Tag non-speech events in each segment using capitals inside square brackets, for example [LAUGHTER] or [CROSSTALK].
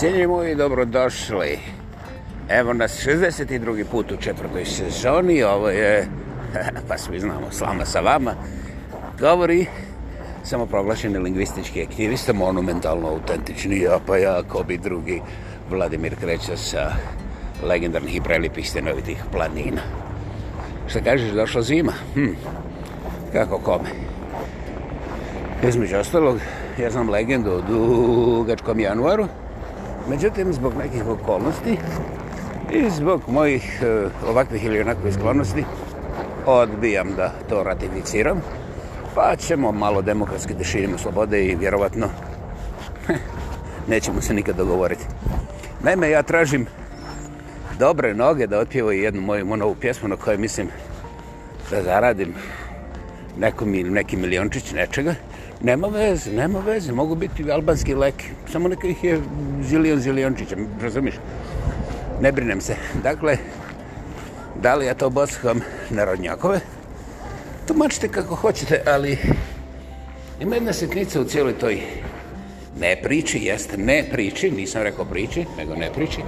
Cijenji moji, dobrodošli. Evo nas 62. put u četvrtoj sezoni. Ovo je, [LAUGHS] pa svi znamo, slama sa vama. Govori samoproglašeni lingvistički aktivista, monumentalno autentični, a pa ja, ko bi drugi, Vladimir Kreća sa legendarnih i prelipih stenovitih planina. Šta kažeš, došla zima? Hm, kako kome? Između ostalog, ja znam legendu o dugačkom januaru, Međutim, zbog nekih okolnosti i zbog mojih e, ovakvih ili onakvih sklonosti odbijam da to ratificiram, pa ćemo malo demokratski da širimo slobode i vjerovatno [LAUGHS] nećemo se nikad dogovoriti. Naime, ja tražim dobre noge da otpjevo jednu moju monovu pjesmu na kojoj mislim da zaradim nekom ili neki miliončić nečega. Nema veze, nema veze, mogu biti albanski leki, samo neka ih je zilion ziliončića, razumiš? Ne brinem se. Dakle, da li ja to boskom narodnjakove? Tumačite kako hoćete, ali ima jedna sitnica u cijeloj toj ne priči, jeste ne priči, nisam rekao priči, nego ne priči,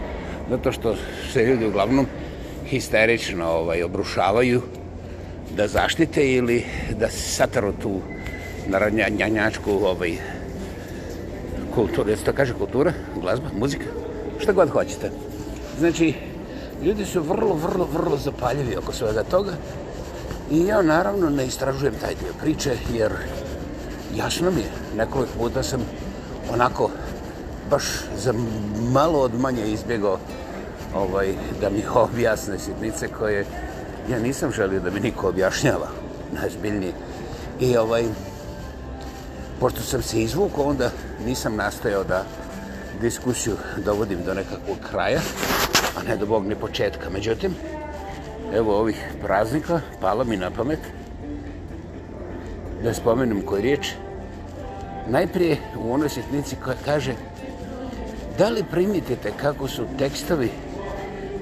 zato što se ljudi uglavnom histerično ovaj, obrušavaju da zaštite ili da sataru tu priču narodnjanjačku ovaj, kulturu, jesu to kaže kultura, glazba, muzika, šta god hoćete. Znači, ljudi su vrlo, vrlo, vrlo zapaljivi oko svega toga i ja naravno ne istražujem taj dio priče jer jasno mi je, nekoliko puta sam onako baš za malo od manje izbjegao ovaj, da mi [LAUGHS] objasne sitnice koje ja nisam želio da mi niko objašnjava najzbiljnije. I ovaj, pošto sam se izvukao, onda nisam nastajao da diskusiju dovodim do nekakvog kraja, a ne do Bog ne početka. Međutim, evo ovih praznika, pala mi na pamet da spomenem koju riječ. Najprije u onoj sjetnici koja kaže da li primitite kako su tekstovi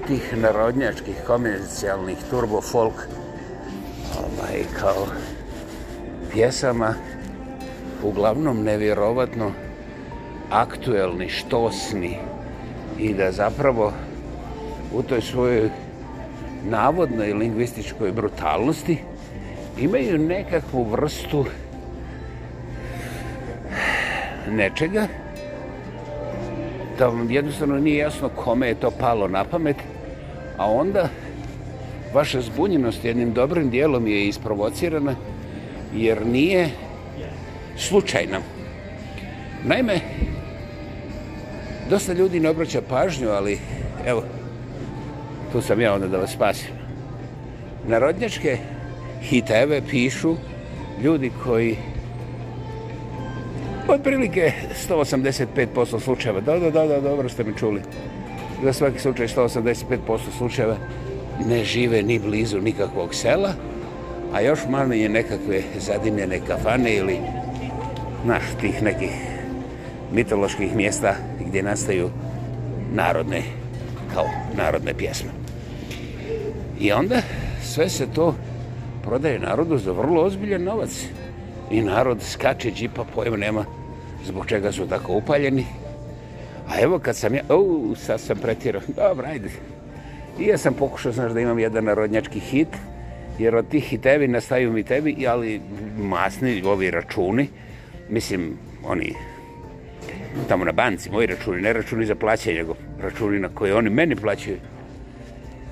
tih narodnjačkih komercijalnih turbo folk ovaj, kao pjesama uglavnom nevjerovatno aktuelni, štosni i da zapravo u toj svojoj navodnoj lingvističkoj brutalnosti imaju nekakvu vrstu nečega da vam jednostavno nije jasno kome je to palo na pamet, a onda vaša zbunjenost jednim dobrim dijelom je isprovocirana jer nije slučajna. Naime, dosta ljudi ne obraća pažnju, ali evo, tu sam ja onda da vas spasim. Narodnjačke hiteve pišu ljudi koji od prilike 185% slučajeva, da, da, da, da, dobro ste mi čuli, za svaki slučaj 185% slučajeva ne žive ni blizu nikakvog sela, a još manje nekakve zadimljene kafane ili naš tih nekih mitoloških mjesta gdje nastaju narodne kao narodne pjesme. I onda sve se to prodaje narodu za vrlo ozbiljan novac. I narod skače džipa, pojem nema zbog čega su tako upaljeni. A evo kad sam ja, u, sad sam pretjero, dobro, ajde. I ja sam pokušao, znaš, da imam jedan narodnjački hit, jer od tih hitevi nastaju mi tebi, ali masni ovi računi, mislim, oni tamo na banci, moji računi, ne računi za plaćanje, nego računi na koje oni meni plaćaju.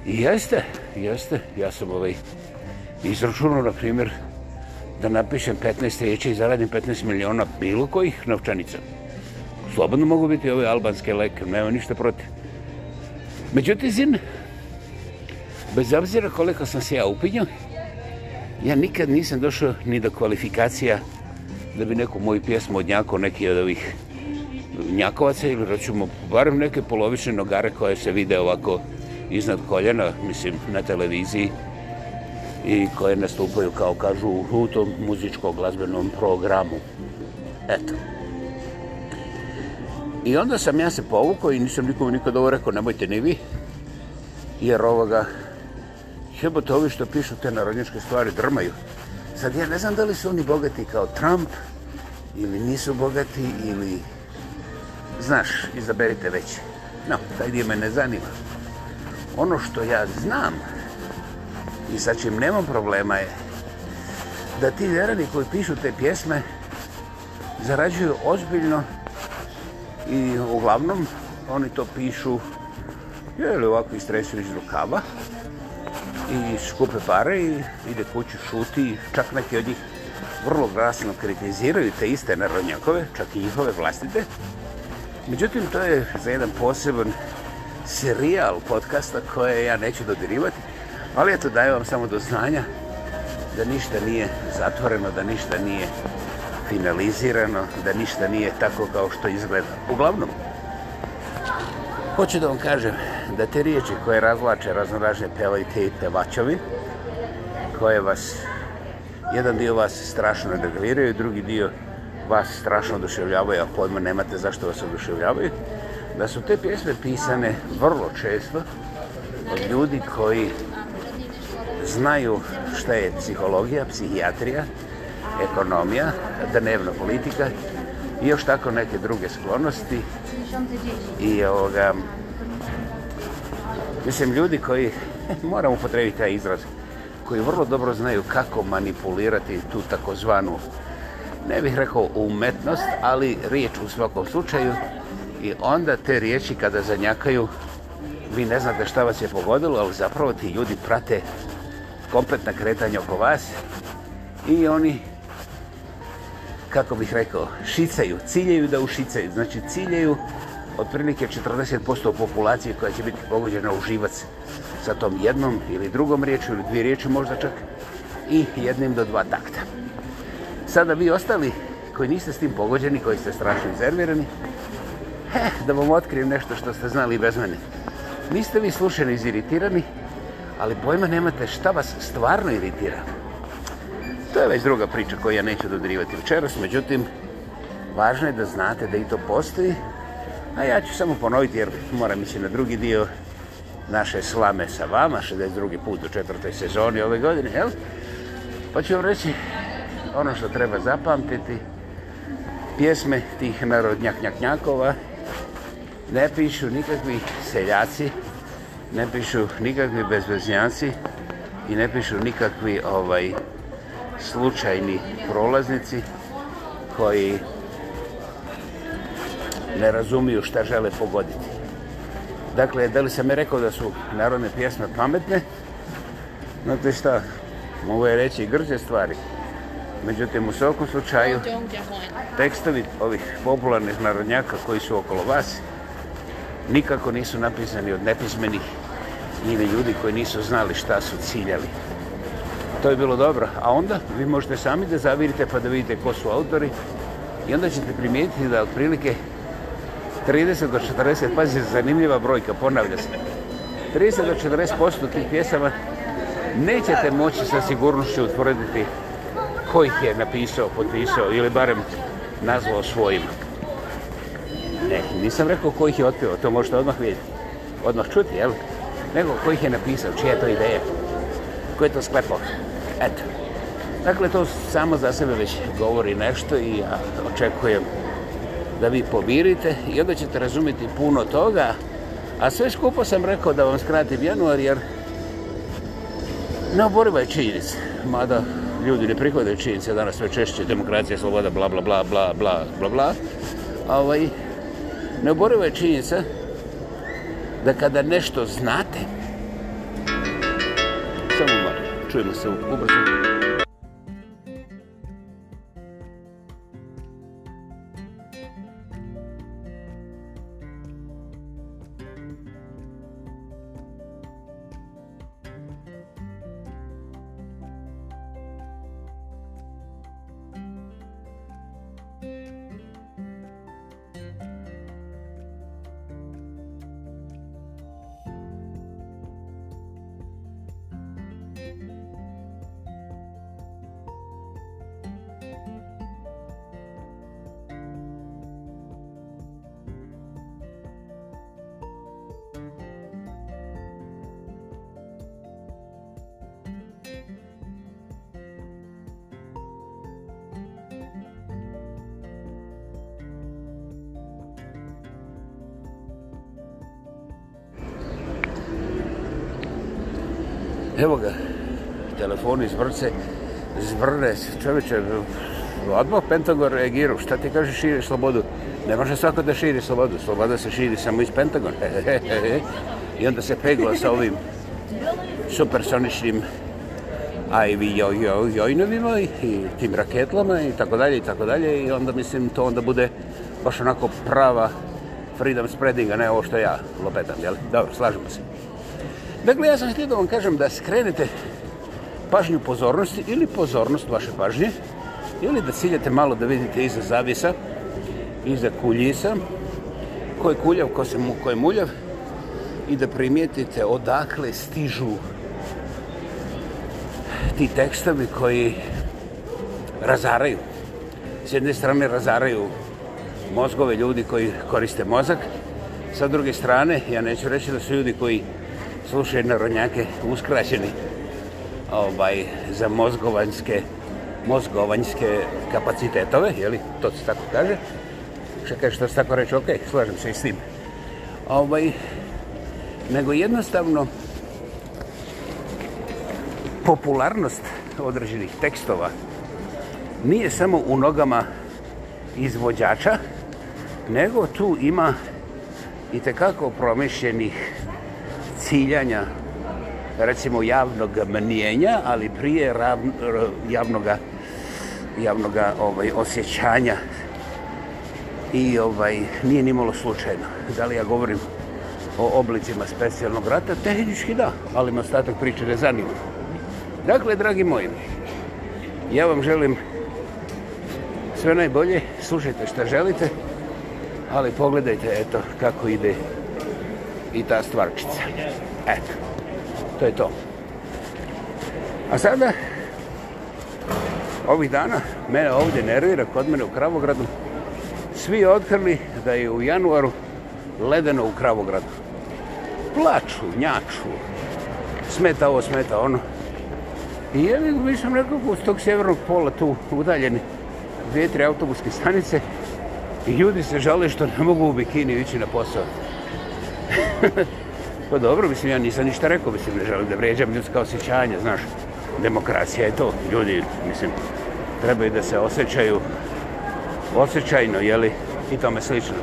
I jeste, jeste, ja sam ovaj izračunao, na primjer, da napišem 15 riječi i zaradim 15 miliona bilo kojih novčanica. Slobodno mogu biti ove albanske leke, nema ništa protiv. Međutim, zin, bez obzira koliko sam se ja upinjao, ja nikad nisam došao ni do kvalifikacija da bi neku moju pjesmu odnjako neki od ovih njakovaca ili račemo barem neke polovične nogare koje se vide ovako iznad koljena, mislim, na televiziji i koje nastupaju, kao kažu, u tom muzičko-glazbenom programu. Eto. I onda sam ja se povukao i nisam nikomu nikad ovo rekao, nemojte ni vi, jer ovoga, jebote, ovi što pišu te narodničke stvari drmaju. Sad ja ne znam da li su oni bogati kao Trump ili nisu bogati ili... Znaš, izaberite već. No, taj dio me ne zanima. Ono što ja znam i sa čim nemam problema je da ti vjerani koji pišu te pjesme zarađuju ozbiljno i uglavnom oni to pišu je li ovako istresio iz rukava i skupe pare i ide kući šuti. Čak neki od njih vrlo glasno kritiziraju te iste narodnjakove, čak i njihove vlastite. Međutim, to je za jedan poseban serijal podcasta koje ja neću dodirivati, ali eto daju vam samo do znanja da ništa nije zatvoreno, da ništa nije finalizirano, da ništa nije tako kao što izgleda. Uglavnom, hoću da vam kažem, da te riječi koje razlače raznoražne pevaju te i pevačovi, koje vas, jedan dio vas strašno nagraviraju, drugi dio vas strašno oduševljavaju, a pojma nemate zašto vas oduševljavaju, da su te pjesme pisane vrlo često od ljudi koji znaju šta je psihologija, psihijatrija, ekonomija, dnevna politika i još tako neke druge sklonosti i ovoga, Mislim, ljudi koji, [LAUGHS] moram upotrebiti taj izraz, koji vrlo dobro znaju kako manipulirati tu takozvanu, ne bih rekao umetnost, ali riječ u svakom slučaju. I onda te riječi kada zanjakaju, vi ne znate šta vas je pogodilo, ali zapravo ti ljudi prate kompletna kretanja oko vas i oni, kako bih rekao, šicaju, ciljaju da ušicaju. Znači, ciljaju otprilike 40% populacije koja će biti pogođena u živac sa tom jednom ili drugom riječu ili dvije riječi možda čak i jednim do dva takta. Sada vi ostali koji niste s tim pogođeni, koji ste strašno izervirani, heh, da vam otkrijem nešto što ste znali bez mene. Niste vi slušeni iziritirani, ali pojma nemate šta vas stvarno iritira. To je već druga priča koju ja neću dodirivati večeras, međutim, važno je da znate da i to postoji, A ja ću samo ponoviti jer moram ići na drugi dio naše slame sa vama, 62. put u četvrtoj sezoni ove godine, jel? Pa ću vam reći ono što treba zapamtiti, pjesme tih narodnjaknjaknjakova ne pišu nikakvi seljaci, ne pišu nikakvi bezveznjaci i ne pišu nikakvi ovaj slučajni prolaznici koji ne razumiju šta žele pogoditi. Dakle, da li sam je rekao da su narodne pjesme pametne? Znate šta, mogu je reći i grđe stvari. Međutim, u svakom slučaju, tekstovi ovih popularnih narodnjaka koji su okolo vas, nikako nisu napisani od nepismenih ili ljudi koji nisu znali šta su ciljali. To je bilo dobro. A onda vi možete sami da zavirite pa da vidite ko su autori i onda ćete primijetiti da otprilike prilike 30 do 40, pazi, zanimljiva brojka, ponavlja se. 30 do 40 posto tih pjesama nećete moći sa sigurnošću utvrditi ko ih je napisao, potpisao ili barem nazvao svojim. Ne, nisam rekao ko ih je otpio, to možete odmah vidjeti, odmah čuti, jel? Nego ko ih je napisao, čija je to ideja, ko je to sklepao, eto. Dakle, to samo za sebe već govori nešto i ja očekujem da vi pomirite i onda ćete razumjeti puno toga. A sve skupo sam rekao da vam skratim januar jer neoboriva je činjenica. Mada ljudi ne prihvataju činjenice danas sve češće, demokracija, sloboda, bla, bla, bla, bla, bla, bla, bla. Ovaj, neoboriva je činjenica da kada nešto znate, samo malo, čujemo se ubrzo. Evo ga, telefon iz vrce, zvrne se, čoveče, odmah Pentagon reagiru, šta ti kaže širi slobodu? Ne može svako da širi slobodu, sloboda se širi samo iz Pentagona. [LAUGHS] I onda se pegla sa ovim supersoničnim IV jojnovima i tim raketlama i tako dalje i tako dalje i onda mislim to onda bude baš onako prava freedom spreading, a ne ovo što ja lopetam, jel? Dobro, slažemo se. Dakle, ja sam htio da vam kažem da skrenete pažnju pozornosti ili pozornost vaše pažnje ili da ciljate malo da vidite iza zavisa, iza kuljisa, ko je kuljav, ko, se, ko je muljav i da primijetite odakle stižu ti tekstovi koji razaraju. S jedne strane razaraju mozgove ljudi koji koriste mozak, sa druge strane, ja neću reći da su ljudi koji slušaju narodnjake uskraćeni ovaj, za mozgovanjske mozgovanjske kapacitetove, je li to se tako kaže? Čekaj što se tako reći, ok, slažem se i s tim. Ovaj, nego jednostavno popularnost određenih tekstova nije samo u nogama izvođača, nego tu ima i tekako promišljenih ciljanja recimo javnog mnijenja, ali prije rav, r, javnog javnog ovaj osjećanja i ovaj nije ni malo slučajno. Da li ja govorim o oblicima specijalnog rata? Tehnički da, ali me ostatak priče ne zanima. Dakle, dragi moji, ja vam želim sve najbolje, slušajte šta želite, ali pogledajte eto kako ide i ta stvarčica. Eto, to je to. A sada, ovih dana, mene ovdje nervira kod mene u Kravogradu, svi otkrili da je u januaru ledeno u Kravogradu. Plaču, njaču, smeta ovo, smeta ono. I ja bih mišljam nekako s tog sjevernog pola tu udaljeni dvije, tri autobuske stanice i ljudi se žele što ne mogu u bikini ići na posao pa dobro, mislim, ja nisam ništa rekao, mislim, ne želim da vređam ljudska osjećanja, znaš, demokracija je to, ljudi, mislim, trebaju da se osjećaju osjećajno, jeli, i tome slično.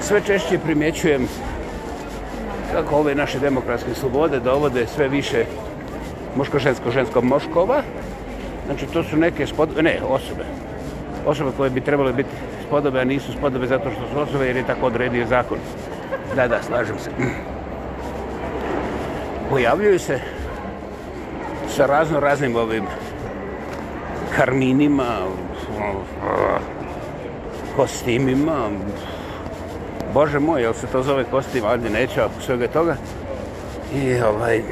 Sve češće primjećujem kako ove naše demokratske slobode dovode sve više muško-žensko-žensko-moškova, znači to su neke spodobe, ne, osobe, osobe koje bi trebale biti spodobe, a nisu spodobe zato što su osobe jer je tako odredio zakon. Da, da, slažem se. Pojavljuju se sa razno raznim ovim karminima, kostimima. Bože moj, jel se to zove kostim, ali neće ako svega toga. I ovaj...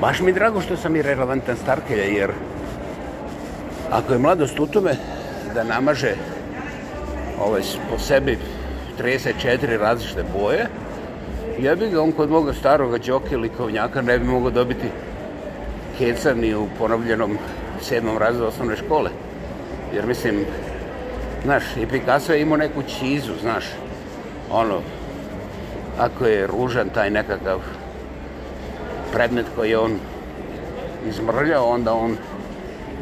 Baš mi drago što sam i relevantan Starkelja, jer ako je mladost u tome da namaže ovaj, po sebi 34 različite boje, ja bih ga on kod moga starog džoke likovnjaka ne bi mogao dobiti keca ni u ponovljenom sedmom razredu osnovne škole. Jer mislim, znaš, i Picasso je imao neku čizu, znaš, ono, ako je ružan taj nekakav predmet koji je on izmrljao, onda on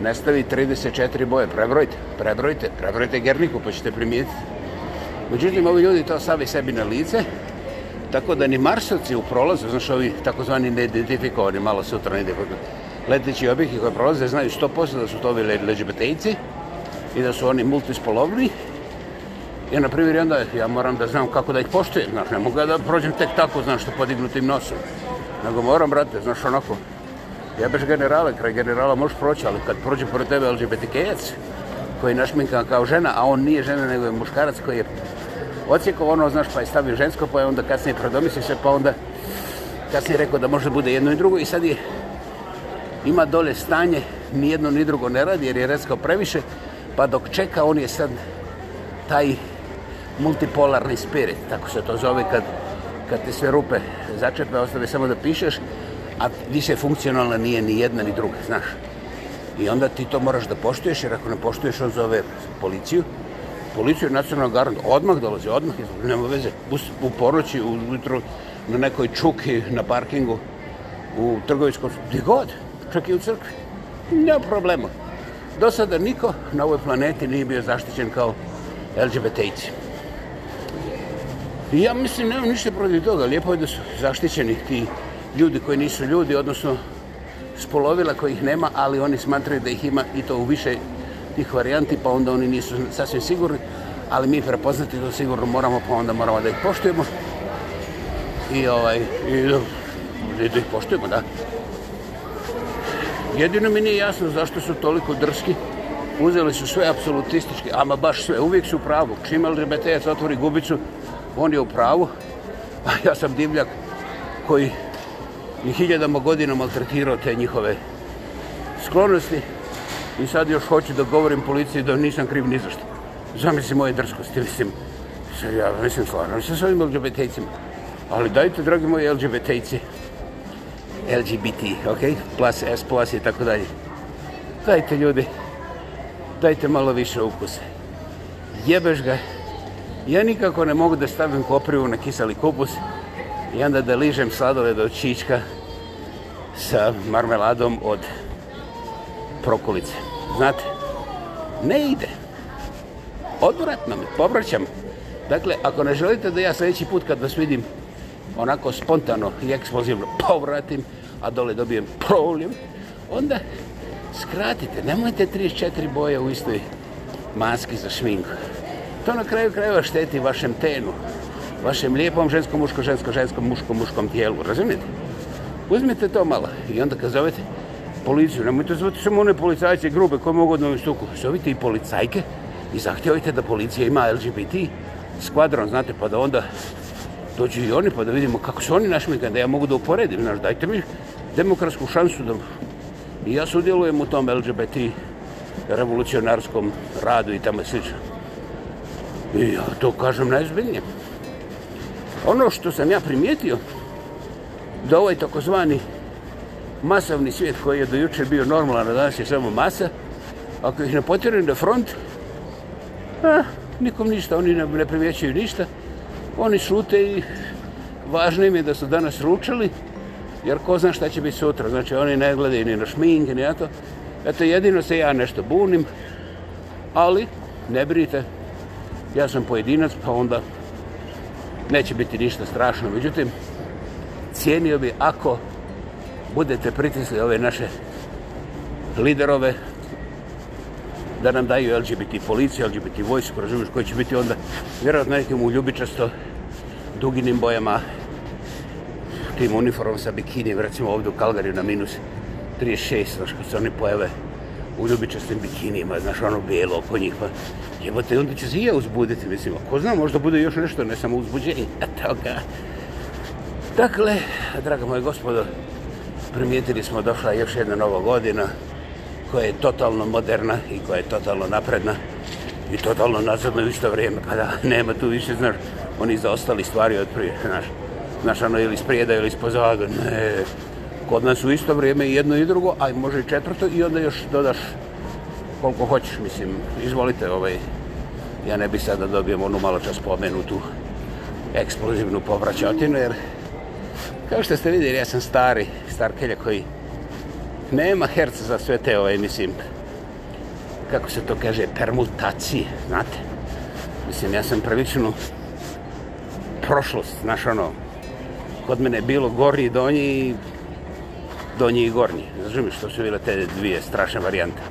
nestavi 34 boje. Prebrojte, prebrojte, prebrojte Gerniku pa ćete primijetiti. Međutim, ovi ljudi to stavi sebi na lice, tako da ni marsovci u prolazu, znaš, ovi takozvani neidentifikovani, malo sutra ne leteći objekti koje prolaze, znaju 100% da su to ovi leđbetejci i da su oni multispolovni. I na primjer, onda ja moram da znam kako da ih poštujem, znaš, ne mogu da prođem tek tako, znaš, što podignutim nosom. Nego moram, brate, znaš, onako, ja beš generale, kraj generala možeš proći, ali kad prođe pored tebe LGBTK-ac, koji je našminkan kao žena, a on nije žena, nego je muškarac koji je ocijekao ono, znaš, pa je stavio žensko, pa je onda kasnije prodomislio se, pa onda kasnije rekao da može bude jedno i drugo i sad je, ima dole stanje, ni jedno ni drugo ne radi jer je reskao previše, pa dok čeka, on je sad taj multipolarni spirit, tako se to zove kad, kad te sve rupe začepe, ostave samo da pišeš, a više funkcionalna nije ni jedna ni druga, znaš. I onda ti to moraš da poštuješ, jer ako ne poštuješ, on zove policiju, policija nacionalnog garanta odmah dolazi, odmah iz, nema veze, bus u poroći, ujutro na nekoj čuki, na parkingu, u trgovinskom, gdje god, čak i u crkvi. Nema problema. Do sada niko na ovoj planeti nije bio zaštićen kao LGBT-ici. Ja mislim, nemam ništa protiv toga. Lijepo je da su zaštićeni ti ljudi koji nisu ljudi, odnosno spolovila kojih nema, ali oni smatraju da ih ima i to u više tih varijanti, pa onda oni nisu sasvim sigurni, ali mi prepoznati to sigurno moramo, pa onda moramo da ih poštujemo. I ovaj, i, i da ih poštujemo, da. Jedino mi nije jasno zašto su toliko drski. Uzeli su sve apsolutistički, ama baš sve, uvijek su u pravu. Čim LGBTS otvori gubicu, on je u pravu. A ja sam divljak koji je hiljadama godina maltretirao te njihove sklonosti. I sad još hoću da govorim policiji da nisam kriv ni zašto. Zamisli moje drskosti, mislim. Ja mislim, slažem se s ovim LGBT-cima. Ali dajte, dragi moji LGBT-ci, LGBT, ok? Plus, S plus i tako dalje. Dajte, ljudi, dajte malo više ukuse. Jebeš ga. Ja nikako ne mogu da stavim koprivu na kiseli kupus i onda da ližem sladove do čička sa marmeladom od prokulice. Znate, ne ide. Odvratno mi, povraćam. Dakle, ako ne želite da ja sljedeći put kad vas vidim onako spontano i eksplozivno povratim, a dole dobijem problem, onda skratite, nemojte 34 boje u istoj maski za šminku. To na kraju krajeva šteti vašem tenu, vašem lijepom žensko-muško-žensko-žensko-muško-muškom tijelu, razumijete? Uzmite to malo i onda kad zovete, policiju, nemojte zvati samo one policajce grube koje mogu da vam stuku. Zovite i policajke i zahtjevajte da policija ima LGBT skvadron, znate, pa da onda dođu i oni pa da vidimo kako su oni našli, da ja mogu da uporedim, znaš, dajte mi demokratsku šansu da i ja sudjelujem u tom LGBT revolucionarskom radu i tamo slično. I ja to kažem najzbiljnije. Ono što sam ja primijetio, da ovaj takozvani masovni svijet koji je dojuče bio normalan, a danas je samo masa, ako ih ne potjerujem na front, eh, nikom ništa, oni ne, ne primjećaju ništa, oni slute i važno im je da su danas ručali, jer ko zna šta će biti sutra, znači oni ne gledaju ni na šminke, ni na to. Eto, jedino se ja nešto bunim, ali ne brinite, ja sam pojedinac, pa onda neće biti ništa strašno. Međutim, cijenio bi ako budete pritisli ove naše liderove da nam daju LGBT policiju, LGBT vojsku, razumiješ, koji će biti onda vjerojatno nekim u ljubičasto duginim bojama tim uniformom sa bikinijem, recimo ovdje u Kalgariju na minus 36, znaš, kad se oni pojave u ljubičastim bikinijima, znaš, ono bijelo oko njih, pa jebote, onda će se i ja uzbuditi, mislim, ako zna, možda bude još nešto, ne samo uzbuđenje, toga. Dakle, draga moje gospodo, primijetili smo došla još jedna nova godina koja je totalno moderna i koja je totalno napredna i totalno nazadno u isto vrijeme, pa da [LAUGHS] nema tu više, znaš, oni zaostali stvari od prije, znaš, znaš, ono, ili sprijeda ili spozada, ne, kod nas u isto vrijeme i jedno i drugo, a može i četvrto i onda još dodaš koliko hoćeš, mislim, izvolite, ovaj, ja ne bi sada dobijem onu malo čas pomenutu eksplozivnu povraćatinu, jer Kao što ste vidjeli, ja sam stari, starkelja koji nema herca za sve te ove, ovaj, mislim, kako se to kaže, permutacije, znate? Mislim, ja sam prviličnu prošlost, znaš ono, kod mene je bilo gornji i donji, donji i gornji. Znači mi što su bile te dvije strašne varijante.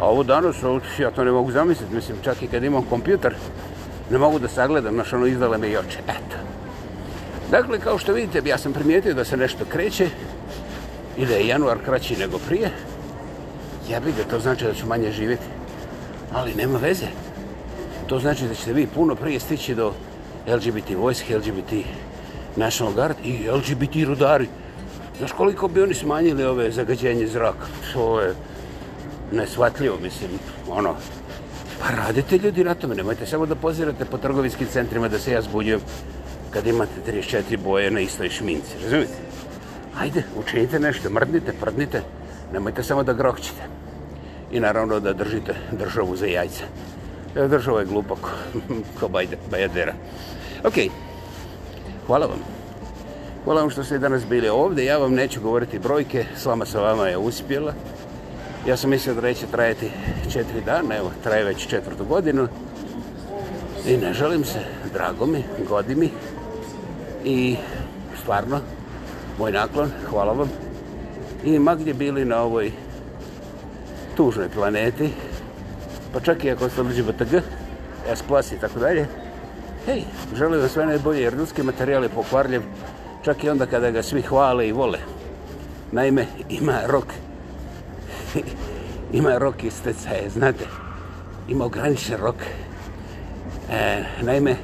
A ovo danas, ja to ne mogu zamisliti, mislim, čak i kad imam kompjuter, ne mogu da sagledam, znaš ono, izdale me i oče, eto. Dakle, kao što vidite, ja sam primijetio da se nešto kreće i da je januar kraći nego prije. Ja bih da to znači da ću manje živjeti. Ali nema veze. To znači da ćete vi puno prije stići do LGBT vojske, LGBT National Guard i LGBT rudari. Znaš koliko bi oni smanjili ove zagađenje zraka? To je nesvatljivo, mislim, ono. Pa radite ljudi na tome, nemojte samo da pozirate po trgovinskim centrima da se ja zbunjujem kad imate 34 boje na istoj šminci, razumite? Ajde, učinite nešto, mrdnite, prdnite, nemojte samo da grokćete. I naravno da držite državu za jajca. E, država je glupa ko, [LAUGHS] ko bajde, bajadera. Ok, hvala vam. Hvala vam što ste danas bili ovde. Ja vam neću govoriti brojke, slama sa vama je uspjela. Ja sam mislio da neće trajati četiri dana, evo, traje već četvrtu godinu. I ne želim se, drago mi, godi mi i stvarno, moj naklon, hvala vam. I ma gdje bili na ovoj tužnoj planeti, pa čak i ako ste liđi BTG, S Plus i tako dalje, hej, želim vam sve najbolje jer ljudski materijal je pokvarljiv, čak i onda kada ga svi hvale i vole. Naime, ima rok, ima rok iz teca, znate, ima ograničen rok. E, naime,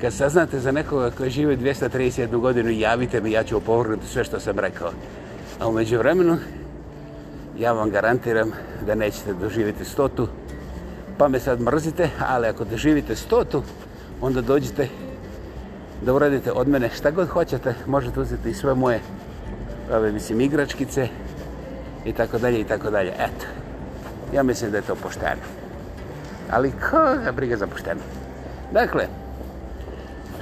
Kad saznate za nekoga koji žive 231 godinu, javite mi, ja ću opovrnuti sve što sam rekao. A umeđu vremenu, ja vam garantiram da nećete doživjeti stotu, pa me sad mrzite, ali ako doživite stotu, onda dođite da uradite od mene šta god hoćete, možete uzeti i sve moje, ove, mislim, igračkice, i tako dalje, i tako dalje. Eto, ja mislim da je to pošteno. Ali koga briga za pošteno? Dakle,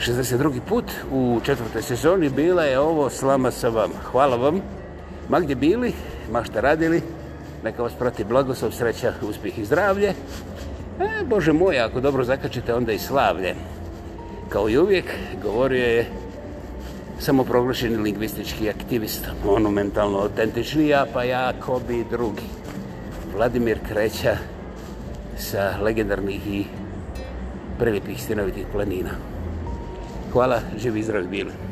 62. put u četvrtoj sezoni bila je ovo slama sa vama. Hvala vam. Ma gdje bili, ma šta radili, neka vas prati blagoslov, sreća, uspjeh i zdravlje. E, Bože moj, ako dobro zakačete, onda i slavlje. Kao i uvijek, govorio je samoproglašeni lingvistički aktivist, monumentalno autentični ja, pa ja ko bi drugi. Vladimir Kreća sa legendarnih i prilipih stinovitih planina hvala, živi zdrav bili.